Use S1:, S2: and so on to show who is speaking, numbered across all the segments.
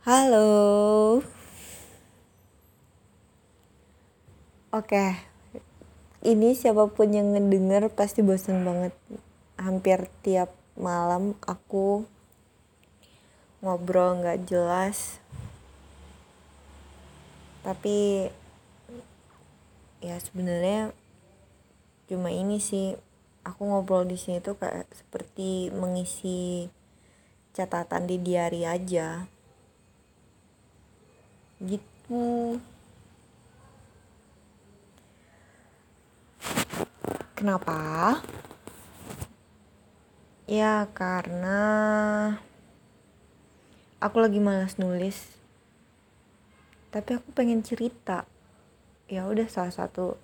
S1: Halo. Oke. Ini siapa pun yang ngedenger pasti bosen banget. Hampir tiap malam aku ngobrol nggak jelas. Tapi ya sebenarnya cuma ini sih aku ngobrol di sini tuh kayak seperti mengisi catatan di diary aja gitu. Kenapa? Ya karena aku lagi malas nulis. Tapi aku pengen cerita. Ya udah salah satu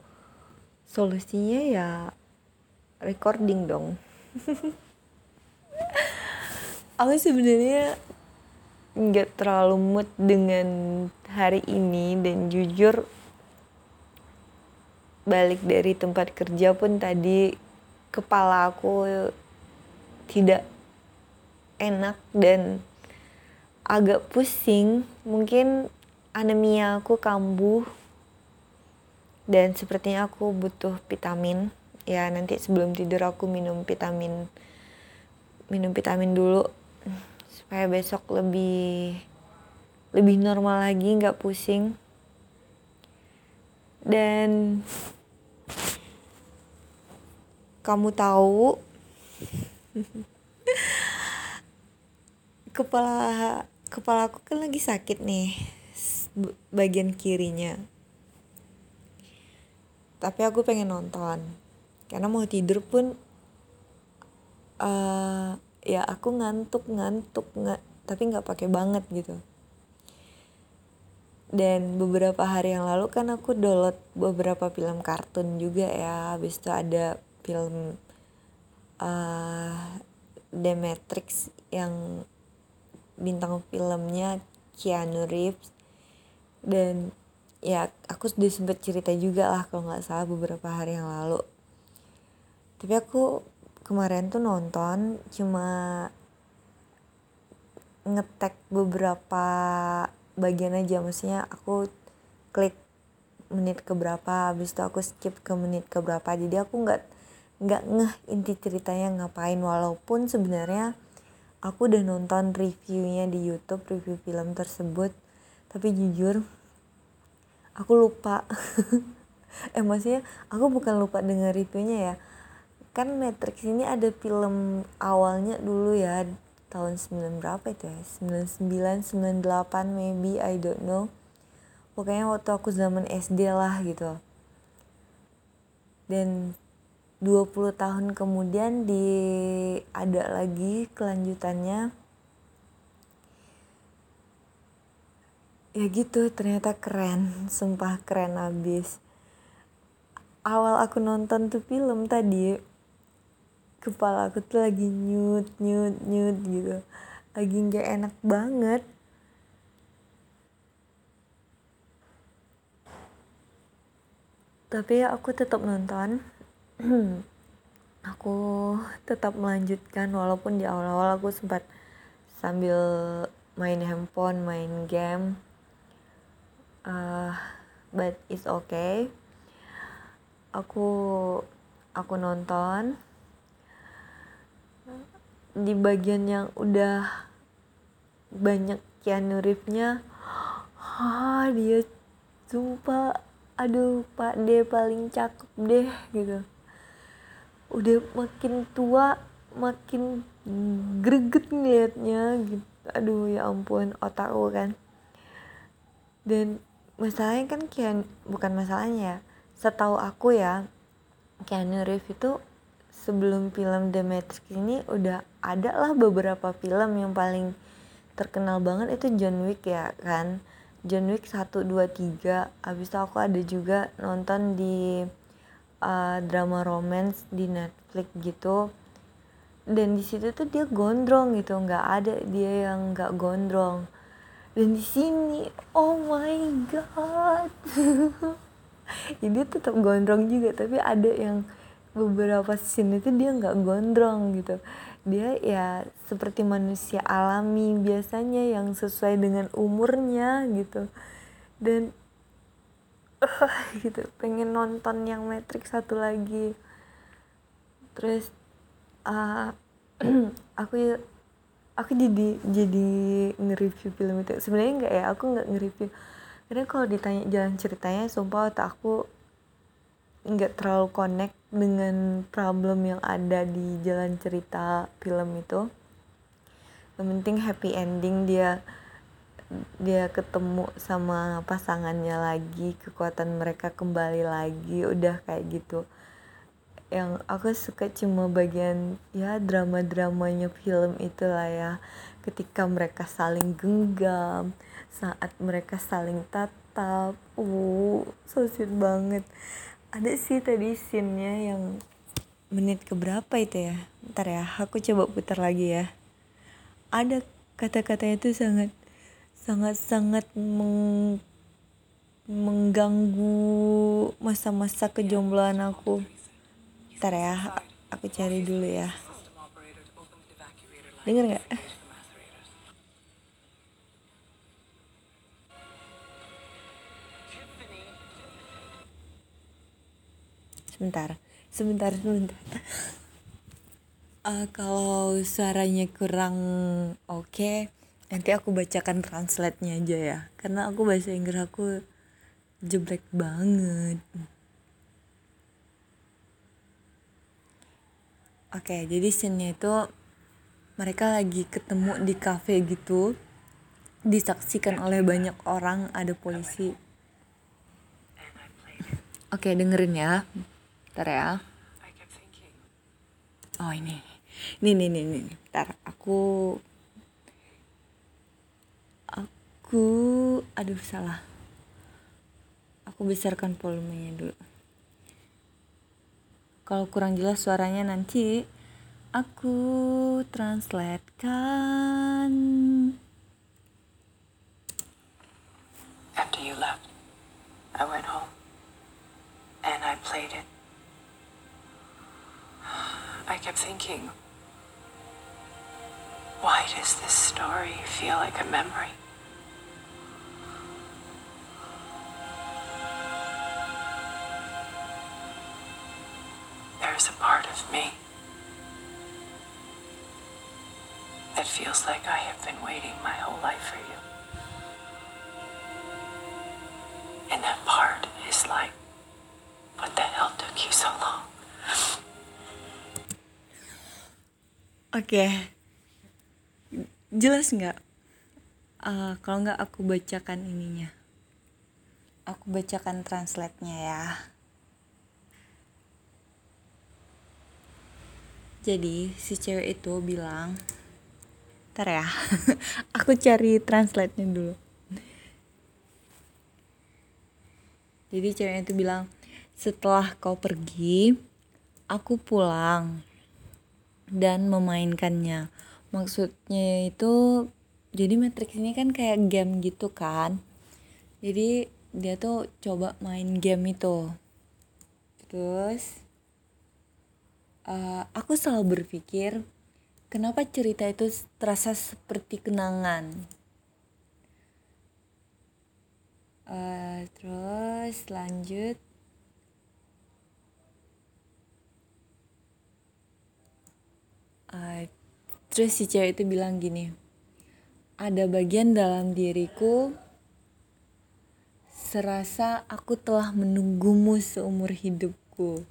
S1: solusinya ya recording dong. Aku sebenarnya nggak terlalu mood dengan hari ini dan jujur balik dari tempat kerja pun tadi kepala aku tidak enak dan agak pusing. Mungkin anemia aku kambuh dan sepertinya aku butuh vitamin. Ya nanti sebelum tidur aku minum vitamin minum vitamin dulu supaya besok lebih lebih normal lagi nggak pusing. Dan kamu tahu kepala kepala aku kan lagi sakit nih bagian kirinya. Tapi aku pengen nonton karena mau tidur pun uh, ya aku ngantuk ngantuk nggak tapi nggak pakai banget gitu dan beberapa hari yang lalu kan aku download beberapa film kartun juga ya. Habis itu ada film uh, The Matrix yang bintang filmnya Keanu Reeves. Dan ya aku sudah sempat cerita juga lah kalau nggak salah beberapa hari yang lalu. Tapi aku kemarin tuh nonton cuma ngetek beberapa bagian aja maksudnya aku klik menit ke berapa habis itu aku skip ke menit ke berapa jadi aku nggak nggak ngeh inti ceritanya ngapain walaupun sebenarnya aku udah nonton reviewnya di YouTube review film tersebut. Tapi jujur aku lupa. Eh maksudnya aku bukan lupa dengan reviewnya ya. Kan Matrix ini ada film awalnya dulu ya tahun 9 berapa itu ya? 99 98 maybe I don't know. Pokoknya waktu aku zaman SD lah gitu. Dan 20 tahun kemudian di ada lagi kelanjutannya. Ya gitu ternyata keren. Sumpah keren abis. Awal aku nonton tuh film tadi kepala aku tuh lagi nyut nyut nyut gitu. Lagi nggak enak banget. Tapi aku tetap nonton. Aku tetap melanjutkan walaupun di awal-awal aku sempat sambil main handphone main game. Uh, but it's okay. Aku aku nonton di bagian yang udah banyak Keanu Reeves-nya ah dia sumpah aduh pak D paling cakep deh gitu. Udah makin tua makin greget ngeliatnya gitu. Aduh ya ampun otakku kan. Dan masalahnya kan Kian bukan masalahnya ya setahu aku ya Keanu Reeves itu sebelum film The Matrix ini udah ada lah beberapa film yang paling terkenal banget. Itu John Wick ya kan? John Wick 1, 2, 3 Abis itu aku ada juga nonton di uh, drama romance di Netflix gitu. Dan di situ tuh dia gondrong gitu. Nggak ada dia yang nggak gondrong. Dan di sini oh my god. Jadi tetap gondrong juga tapi ada yang beberapa scene itu dia nggak gondrong gitu. Dia ya seperti manusia alami biasanya yang sesuai dengan umurnya gitu. Dan uh, gitu pengen nonton yang Matrix satu lagi. Terus uh, aku aku jadi jadi nge-review film itu. Sebenarnya nggak ya aku nggak nge-review. Karena kalau ditanya jalan ceritanya sumpah otak aku nggak terlalu connect dengan problem yang ada di jalan cerita film itu. Yang penting happy ending dia dia ketemu sama pasangannya lagi kekuatan mereka kembali lagi udah kayak gitu. Yang aku suka cuma bagian ya drama-dramanya film itulah ya. Ketika mereka saling genggam saat mereka saling tatap uh so banget ada sih tadi scene-nya yang menit keberapa itu ya? Ntar ya aku coba putar lagi ya. Ada kata-katanya itu sangat sangat sangat meng, mengganggu masa-masa kejombloan aku. Ntar ya aku cari dulu ya. Denger nggak sebentar. Sebentar sebentar. Uh, kalau suaranya kurang oke okay, nanti aku bacakan translate-nya aja ya. Karena aku bahasa Inggris aku jeblek banget. Oke okay, jadi scene itu mereka lagi ketemu di cafe gitu. Disaksikan oleh banyak orang ada polisi. Oke okay, dengerin ya Ntar ya. Oh ini. Ini nih nih nih. Ntar aku aku aduh salah. Aku besarkan volumenya dulu. Kalau kurang jelas suaranya nanti aku translatekan.
S2: After you left, I went home and I played it. I kept thinking, why does this story feel like a memory? There's a part of me that feels like I have been waiting my whole life for you. And that part is like, what the hell took you so long?
S1: Oke, jelas nggak? Uh, kalau nggak aku bacakan ininya. Aku bacakan translate-nya ya. Jadi si cewek itu bilang, ntar ya, aku cari translate-nya dulu. Jadi ceweknya itu bilang, setelah kau pergi, aku pulang dan memainkannya. Maksudnya itu jadi Matrix ini kan kayak game gitu kan. Jadi dia tuh coba main game itu. Terus uh, aku selalu berpikir kenapa cerita itu terasa seperti kenangan? Uh, terus lanjut uh, terus si cewek itu bilang gini ada bagian dalam diriku serasa aku telah menunggumu seumur hidupku.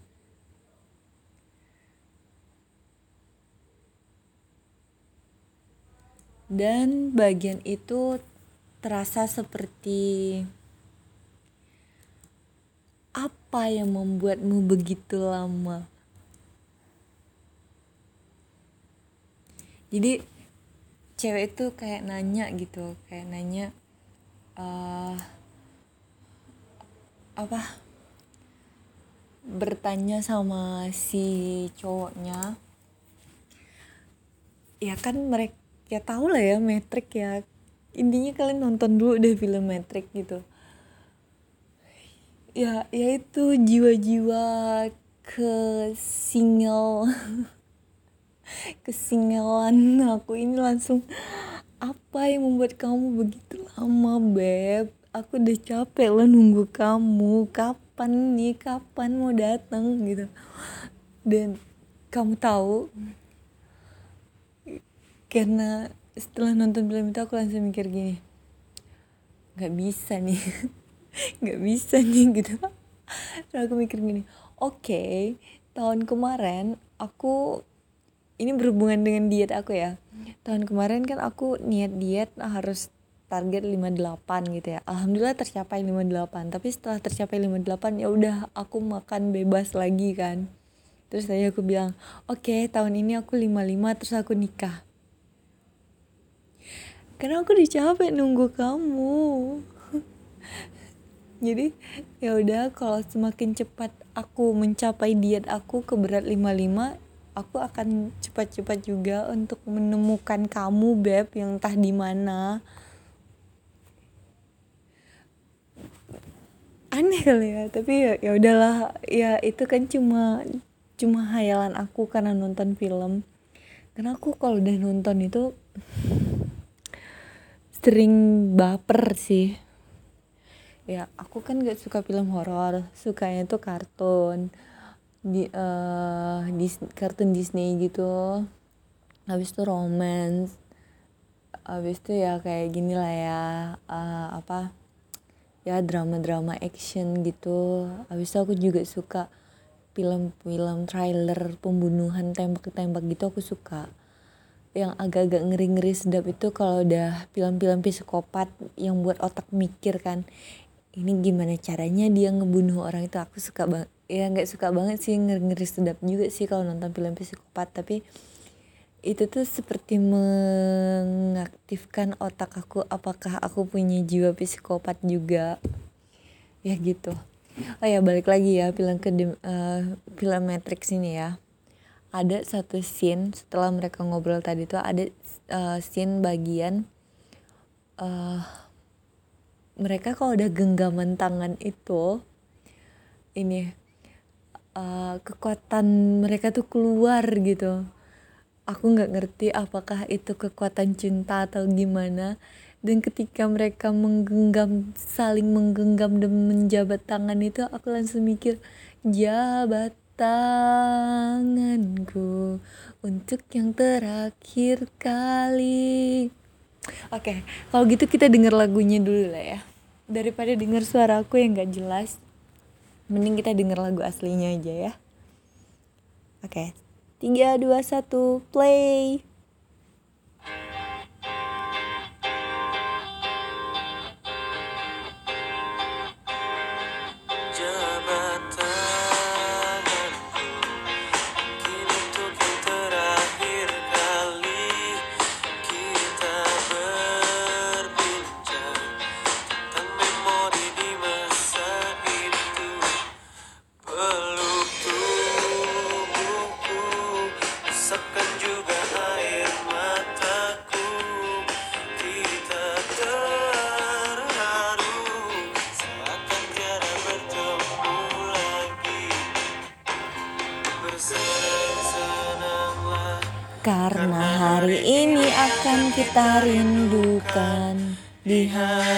S1: Dan bagian itu terasa seperti apa yang membuatmu begitu lama jadi cewek itu kayak nanya gitu kayak nanya uh, apa bertanya sama si cowoknya. Ya kan mereka ya tahu lah ya metrik ya. Intinya kalian nonton dulu deh film metrik gitu. Ya ya itu jiwa-jiwa ke single kesingelan. Aku ini langsung apa yang membuat kamu begitu lama beb? Aku udah capek lah nunggu kamu. Kapan nih? Kapan mau datang gitu. Dan kamu tahu karena setelah nonton film itu aku langsung mikir gini nggak bisa nih. Nggak bisa nih gitu. Terus aku mikir gini oke okay, tahun kemarin aku ini berhubungan dengan diet aku ya. Tahun kemarin kan aku niat diet harus target 58 gitu ya. Alhamdulillah tercapai 58 tapi setelah tercapai 58 ya udah aku makan bebas lagi kan. Terus tadi aku bilang oke okay, tahun ini aku 55 terus aku nikah. Karena aku capek nunggu kamu. Jadi ya udah kalau semakin cepat aku mencapai diet aku ke berat 55 aku akan cepat-cepat juga untuk menemukan kamu beb yang entah di mana. Aneh kali ya tapi ya ya udahlah. Ya itu kan cuma cuma hayalan aku karena nonton film. Karena aku kalau udah nonton itu sering baper sih. Ya aku kan gak suka film horor sukanya tuh kartun di uh, dis kartun Disney gitu. Habis itu romance. Habis itu ya kayak gini lah ya uh, apa ya drama-drama action gitu. Habis itu aku juga suka film-film trailer pembunuhan tembak-tembak gitu aku suka. Yang agak-agak ngeri-ngeri sedap itu kalau udah film-film psikopat yang buat otak mikir kan. Ini gimana caranya dia ngebunuh orang itu? Aku suka banget ya nggak suka banget sih ngeri-ngeri sedap juga sih kalau nonton film psikopat. Tapi itu tuh seperti mengaktifkan otak aku apakah aku punya jiwa psikopat juga? Ya gitu. Oh ya balik lagi ya film ke uh, film Matrix ini ya. Ada satu scene setelah mereka ngobrol tadi tuh ada uh, scene bagian uh, mereka kalau udah genggaman tangan itu ini uh, kekuatan mereka tuh keluar gitu. Aku nggak ngerti apakah itu kekuatan cinta atau gimana. Dan ketika mereka menggenggam saling menggenggam dan menjabat tangan itu aku langsung mikir jabat tanganku untuk yang terakhir kali. Oke okay, kalau gitu kita denger lagunya dulu lah ya. Daripada denger suara aku yang gak jelas mending kita denger lagu aslinya aja ya oke okay. tiga dua satu play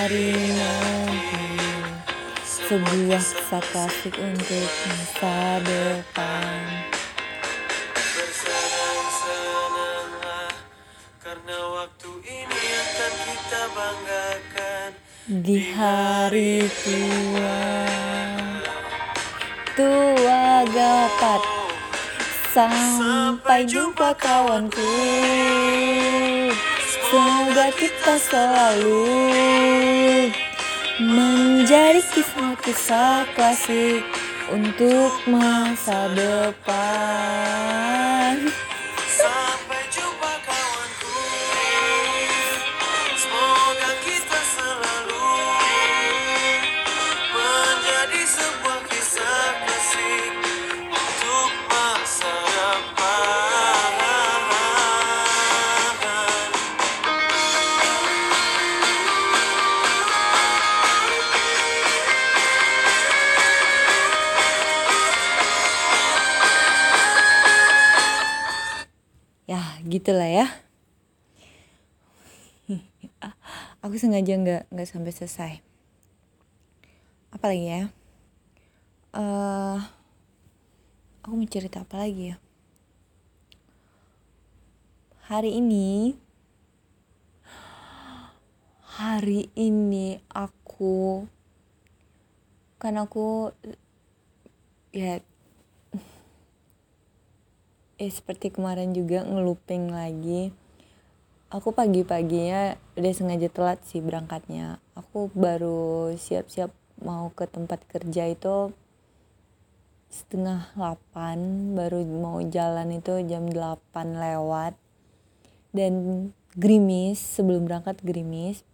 S1: hari nanti sebuah kisah untuk masa depan. Di hari tua tua gapat. Sampai jumpa kawanku Semoga kita selalu menjadi kisah-kisah klasik untuk masa depan. Gitulah ya. Aku sengaja nggak nggak sampai selesai. Apa lagi ya? Uh, aku mau cerita apa lagi ya? Hari ini hari ini aku kan aku ya eh seperti kemarin juga ngeluping lagi. Aku pagi-paginya udah sengaja telat sih berangkatnya. Aku baru siap-siap mau ke tempat kerja itu setengah 8 baru mau jalan itu jam 8 lewat. Dan gerimis sebelum berangkat gerimis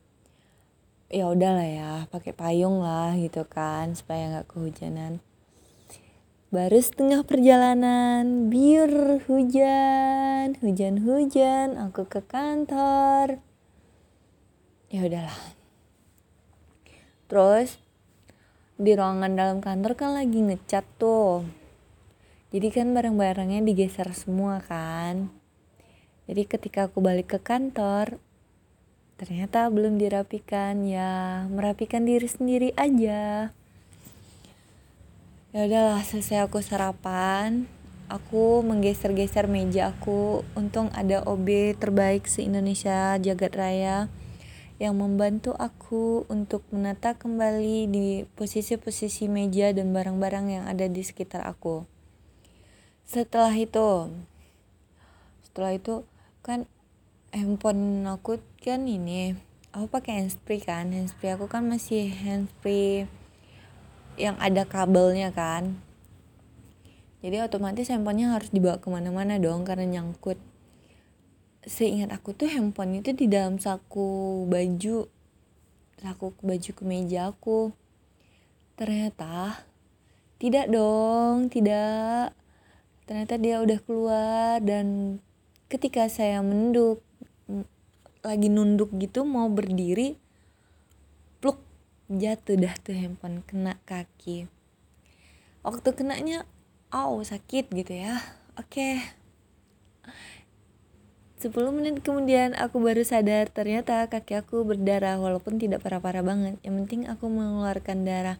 S1: ya udahlah ya pakai payung lah gitu kan supaya nggak kehujanan Baru setengah perjalanan, biar hujan, hujan-hujan, aku ke kantor. Ya udahlah. Terus di ruangan dalam kantor kan lagi ngecat tuh. Jadi kan barang-barangnya digeser semua kan. Jadi ketika aku balik ke kantor, ternyata belum dirapikan ya merapikan diri sendiri aja ya udahlah selesai aku sarapan aku menggeser-geser meja aku. Untung ada OB terbaik se Indonesia jagat raya yang membantu aku untuk menata kembali di posisi-posisi meja dan barang-barang yang ada di sekitar aku. Setelah itu setelah itu kan handphone aku kan ini aku pakai handsfree kan handsfree aku kan masih handsfree yang ada kabelnya kan. Jadi otomatis handphonenya harus dibawa ke mana-mana dong karena nyangkut. Seingat aku tuh handphone itu di dalam saku baju saku baju kemeja aku. Ternyata tidak dong tidak. Ternyata dia udah keluar dan ketika saya menduk lagi nunduk gitu mau berdiri jatuh dah tuh handphone kena kaki. Waktu kenanya oh sakit gitu ya. Oke. Okay. 10 menit kemudian aku baru sadar ternyata kaki aku berdarah walaupun tidak parah-parah banget. Yang penting aku mengeluarkan darah.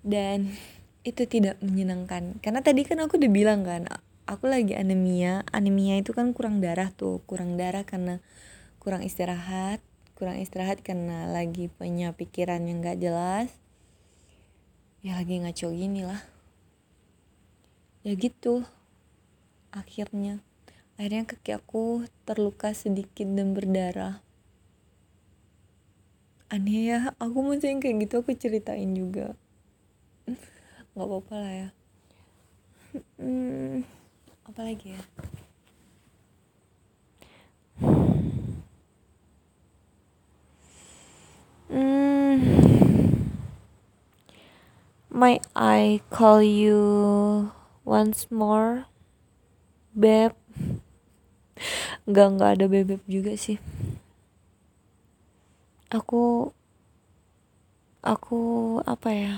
S1: Dan itu tidak menyenangkan. Karena tadi kan aku udah bilang kan aku lagi anemia. Anemia itu kan kurang darah tuh. Kurang darah karena kurang istirahat kurang istirahat karena lagi punya pikiran yang gak jelas. Ya lagi ngaco gini lah. Ya gitu. Akhirnya akhirnya kaki aku terluka sedikit dan berdarah. Aneh ya aku masih kayak gitu aku ceritain juga. Nggak apa-apa lah ya. Hmm, apa lagi ya Mm. Might I call you once more, beb? Gak nggak ada bebek juga sih. Aku, aku apa ya?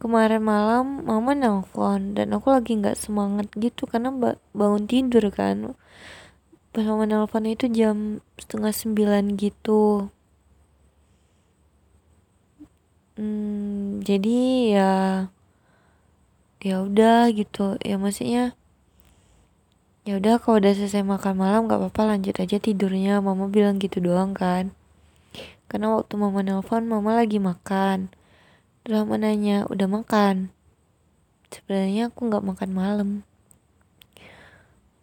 S1: Kemarin malam mama nelpon dan aku lagi nggak semangat gitu karena bangun tidur kan. Pas mama nelpon itu jam setengah sembilan gitu hmm, jadi ya ya udah gitu. Ya maksudnya ya udah kalau udah selesai makan malam gak apa-apa lanjut aja tidurnya. Mama bilang gitu doang kan. Karena waktu mama nelpon mama lagi makan. Terus mama nanya udah makan? Sebenarnya aku nggak makan malam.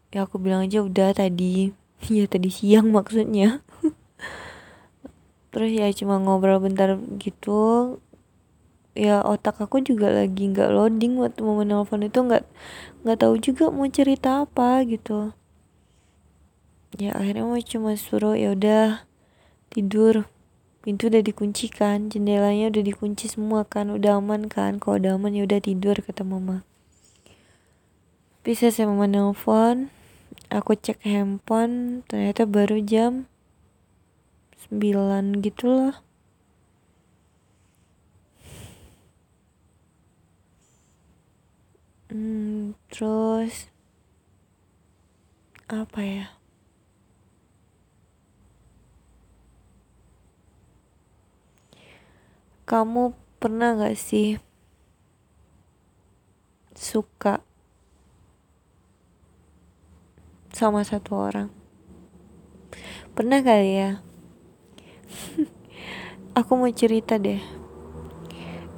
S1: Ya aku bilang aja udah tadi. Ya tadi siang maksudnya. Terus ya cuma ngobrol bentar gitu ya otak aku juga lagi nggak loading waktu mau menelpon itu nggak nggak tahu juga mau cerita apa gitu. Ya akhirnya mau cuma suruh ya udah tidur. Pintu udah dikunci kan jendelanya udah dikunci semua kan udah aman kan? Kalau udah aman ya udah tidur kata mama. Bisa saya mama nelfon aku cek handphone ternyata baru jam 9 gitu lah hmm, terus apa ya? Kamu pernah gak sih suka sama satu orang? Pernah kali ya? Aku mau cerita deh.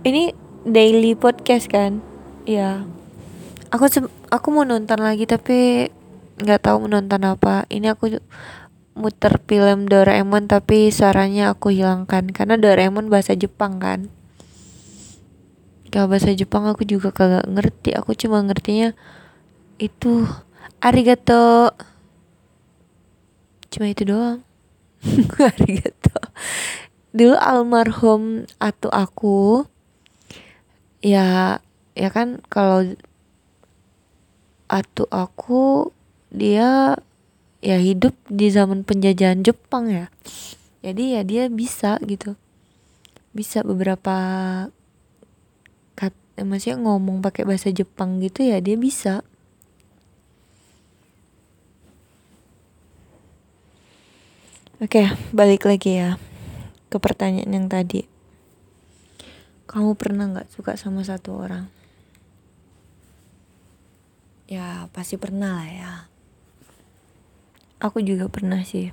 S1: Ini daily podcast kan? Ya aku aku mau nonton lagi tapi nggak tahu menonton apa. Ini aku muter film Doraemon tapi suaranya aku hilangkan. Karena Doraemon bahasa Jepang kan? Kalau bahasa Jepang aku juga kagak ngerti. Aku cuma ngertinya itu arigato. Cuma itu doang. Arigato. Dulu almarhum atau aku ya ya kan kalau atu aku dia ya hidup di zaman penjajahan Jepang ya jadi ya dia bisa gitu bisa beberapa kat eh, maksudnya ngomong pakai bahasa Jepang gitu ya dia bisa Oke, balik lagi ya ke pertanyaan yang tadi. Kamu pernah nggak suka sama satu orang? Ya, pasti pernah lah ya. Aku juga pernah sih.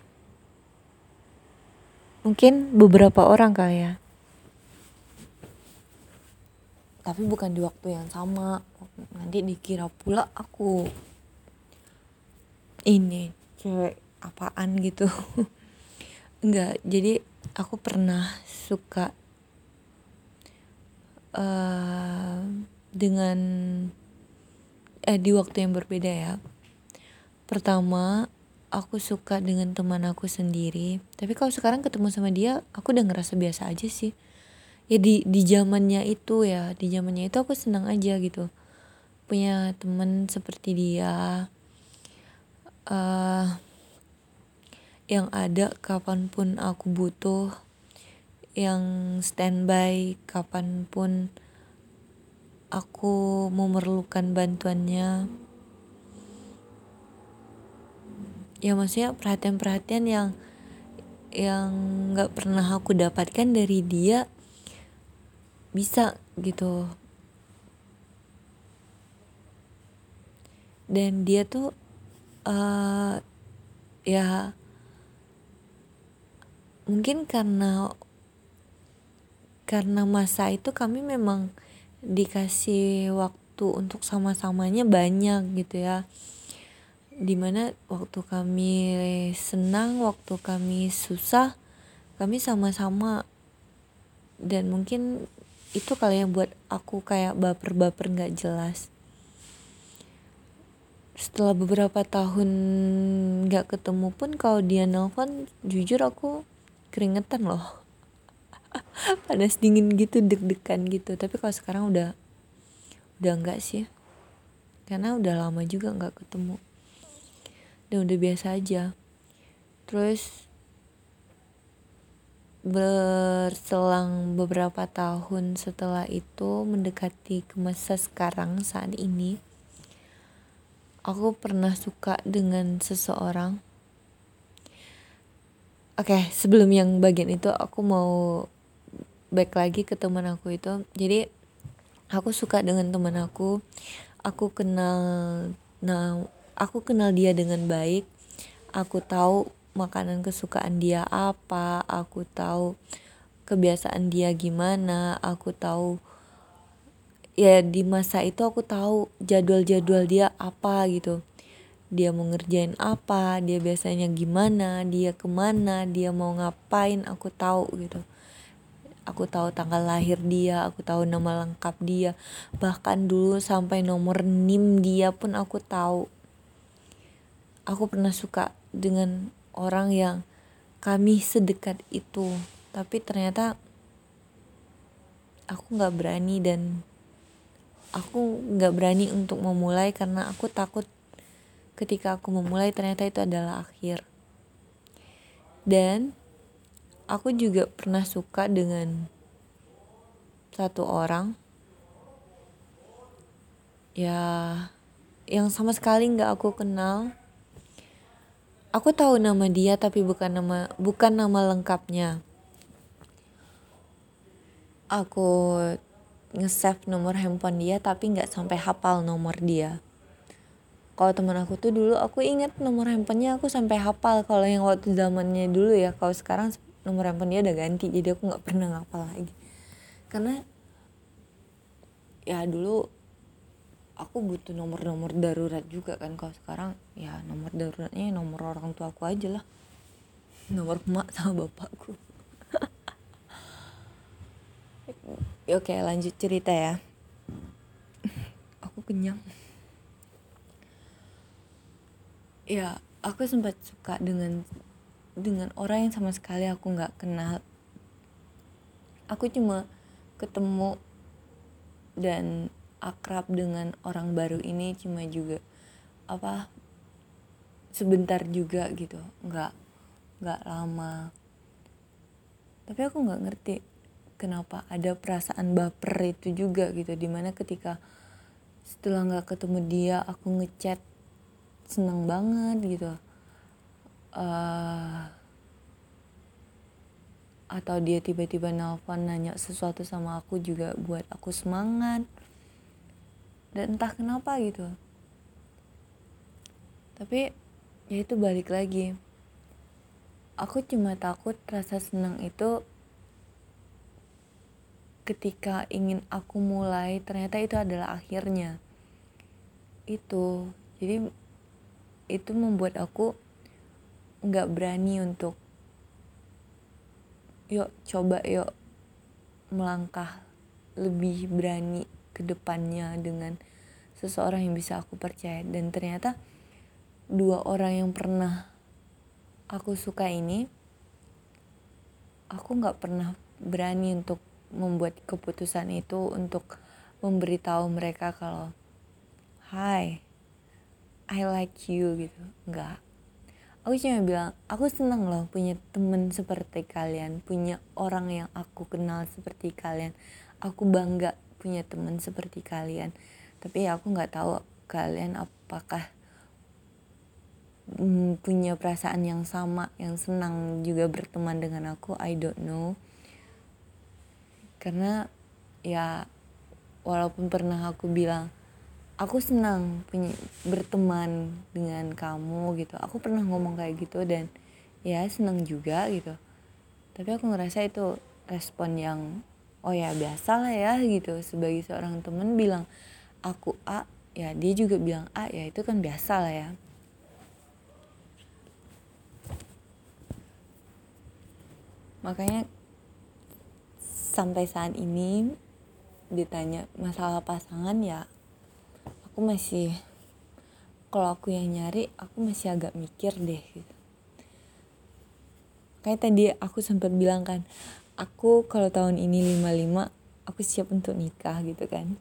S1: Mungkin beberapa orang kali ya. Tapi bukan di waktu yang sama. Nanti dikira pula aku ini cewek apaan gitu. Enggak, jadi aku pernah suka uh, dengan eh di waktu yang berbeda ya. Pertama, aku suka dengan teman aku sendiri. Tapi kalau sekarang ketemu sama dia aku udah ngerasa biasa aja sih. Ya di di zamannya itu ya di zamannya itu aku senang aja gitu. Punya teman seperti dia uh, yang ada kapan pun aku butuh yang standby kapan pun aku memerlukan bantuannya. Ya maksudnya perhatian-perhatian yang yang nggak pernah aku dapatkan dari dia bisa gitu. Dan dia tuh uh, ya mungkin karena karena masa itu kami memang dikasih waktu untuk sama-samanya banyak gitu ya. Di mana waktu kami senang waktu kami susah kami sama-sama. Dan mungkin itu kali yang buat aku kayak baper-baper nggak jelas. Setelah beberapa tahun nggak ketemu pun kalau dia nelpon jujur aku keringetan loh panas dingin gitu deg-degan gitu. Tapi kalau sekarang udah udah enggak sih. Karena udah lama juga nggak ketemu. Dan udah biasa aja. Terus berselang beberapa tahun setelah itu mendekati ke masa sekarang saat ini aku pernah suka dengan seseorang. Oke okay, sebelum yang bagian itu aku mau back lagi ke teman aku itu. Jadi aku suka dengan teman aku. Aku kenal nah aku kenal dia dengan baik. Aku tahu makanan kesukaan dia apa aku tahu kebiasaan dia gimana aku tahu ya di masa itu aku tahu jadwal-jadwal dia apa gitu. Dia mau ngerjain apa dia biasanya gimana dia ke mana dia mau ngapain aku tahu gitu aku tahu tanggal lahir dia aku tahu nama lengkap dia. Bahkan dulu sampai nomor NIM dia pun aku tahu. Aku pernah suka dengan orang yang kami sedekat itu. Tapi ternyata aku nggak berani dan aku nggak berani untuk memulai karena aku takut ketika aku memulai ternyata itu adalah akhir. Dan aku juga pernah suka dengan satu orang. Ya yang sama sekali nggak aku kenal. Aku tahu nama dia tapi bukan nama bukan nama lengkapnya. Aku nge-save nomor handphone dia tapi nggak sampai hafal nomor dia. Kalau teman aku tuh dulu aku inget nomor handphonenya aku sampai hafal. Kalau yang waktu zamannya dulu ya kalau sekarang nomor handphone dia udah ganti jadi aku nggak pernah ngapal lagi. Karena ya dulu aku butuh nomor-nomor darurat juga kan. Kalau sekarang ya nomor daruratnya nomor orang tua aku aja lah. Nomor emak sama bapakku. Oke lanjut cerita ya. Aku kenyang. Ya aku sempat suka dengan dengan orang yang sama sekali aku nggak kenal. Aku cuma ketemu dan akrab dengan orang baru ini cuma juga apa sebentar juga gitu. Nggak nggak lama. Tapi aku nggak ngerti kenapa ada perasaan baper itu juga gitu. Di mana ketika setelah nggak ketemu dia aku ngechat seneng banget gitu uh, atau dia tiba-tiba nelpon nanya sesuatu sama aku juga buat aku semangat. Dan entah kenapa gitu. Tapi ya itu balik lagi. Aku cuma takut rasa senang itu ketika ingin aku mulai ternyata itu adalah akhirnya. Itu. Jadi itu membuat aku nggak berani untuk yuk coba yuk. Melangkah lebih berani ke depannya dengan seseorang yang bisa aku percaya. Dan ternyata dua orang yang pernah aku suka ini aku nggak pernah berani untuk membuat keputusan itu untuk memberitahu mereka kalau hi I like you gitu. Nggak aku cuma bilang aku senang loh punya temen seperti kalian punya orang yang aku kenal seperti kalian. Aku bangga punya teman seperti kalian. Tapi aku nggak tahu kalian apakah mm, punya perasaan yang sama yang senang juga berteman dengan aku I don't know. Karena ya walaupun pernah aku bilang aku senang punya berteman dengan kamu gitu. Aku pernah ngomong kayak gitu dan ya senang juga gitu. Tapi aku ngerasa itu respon yang oh ya biasa lah ya gitu. Sebagai seorang temen bilang aku A ya dia juga bilang A ya itu kan biasa lah ya. Makanya sampai saat ini ditanya masalah pasangan ya aku masih kalau aku yang nyari aku masih agak mikir deh gitu. Kayak tadi aku sempat bilang kan aku kalau tahun ini 55 aku siap untuk nikah gitu kan.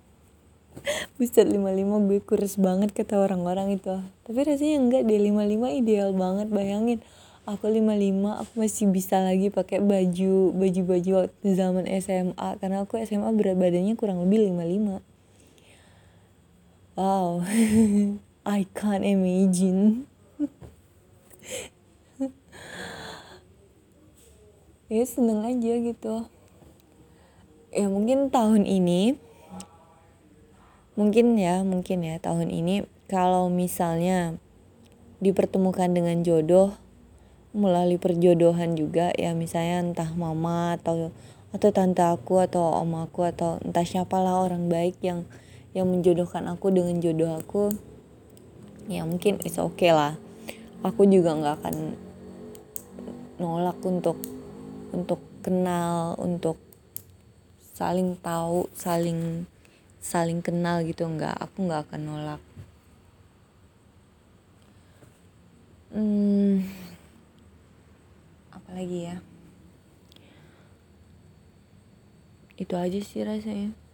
S1: Buset 55 gue kurus banget kata orang-orang itu. Tapi rasanya enggak deh 55 ideal banget bayangin. Aku 55 aku masih bisa lagi pakai baju Baju-baju zaman SMA Karena aku SMA berat badannya kurang lebih 55 Wow. I can't imagine. Ya seneng aja gitu. Ya mungkin tahun ini mungkin ya mungkin ya tahun ini kalau misalnya dipertemukan dengan jodoh melalui perjodohan juga ya misalnya entah mama atau atau tante aku atau om aku atau entah siapalah orang baik yang yang menjodohkan aku dengan jodoh aku ya mungkin it's okay lah. Aku juga nggak akan nolak untuk untuk kenal untuk saling tahu saling saling kenal gitu nggak. Aku nggak akan nolak. Hmm, apalagi ya? Itu aja sih rasanya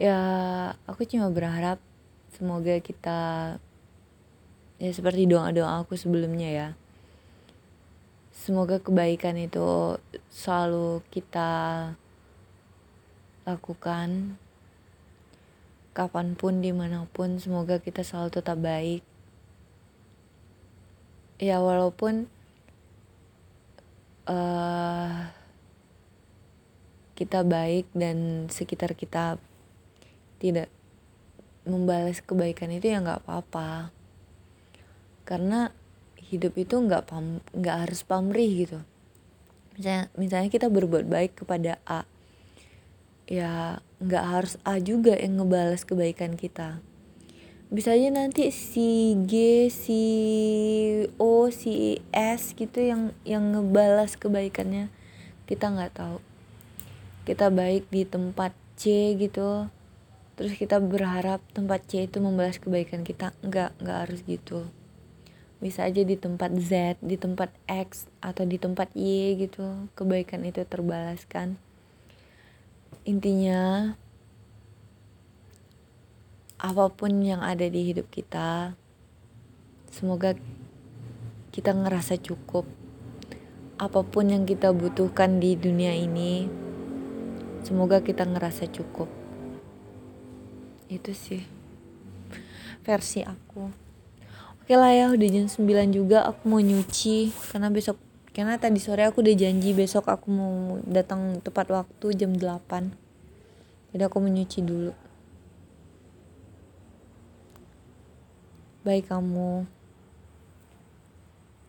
S1: ya aku cuma berharap semoga kita ya seperti doa-doa aku sebelumnya ya semoga kebaikan itu selalu kita lakukan kapan pun di mana pun semoga kita selalu tetap baik. Ya walaupun uh, kita baik dan sekitar kita tidak membalas kebaikan itu ya nggak apa-apa. Karena hidup itu nggak pam nggak harus pamrih gitu. Misalnya misalnya kita berbuat baik kepada A ya nggak harus A juga yang ngebalas kebaikan kita. Bisa aja nanti si G si O si S gitu yang yang ngebalas kebaikannya. Kita nggak tahu. Kita baik di tempat C gitu terus kita berharap tempat C itu membalas kebaikan kita. Nggak nggak harus gitu. Bisa aja di tempat Z di tempat X atau di tempat Y gitu. Kebaikan itu terbalaskan. Intinya apa pun yang ada di hidup kita semoga kita ngerasa cukup. Apa pun yang kita butuhkan di dunia ini semoga kita ngerasa cukup itu sih. Versi aku. Oke lah ya udah jam 9 juga aku mau nyuci. Karena besok karena tadi sore aku udah janji besok aku mau datang tepat waktu jam 8 jadi aku mau nyuci dulu. Baik kamu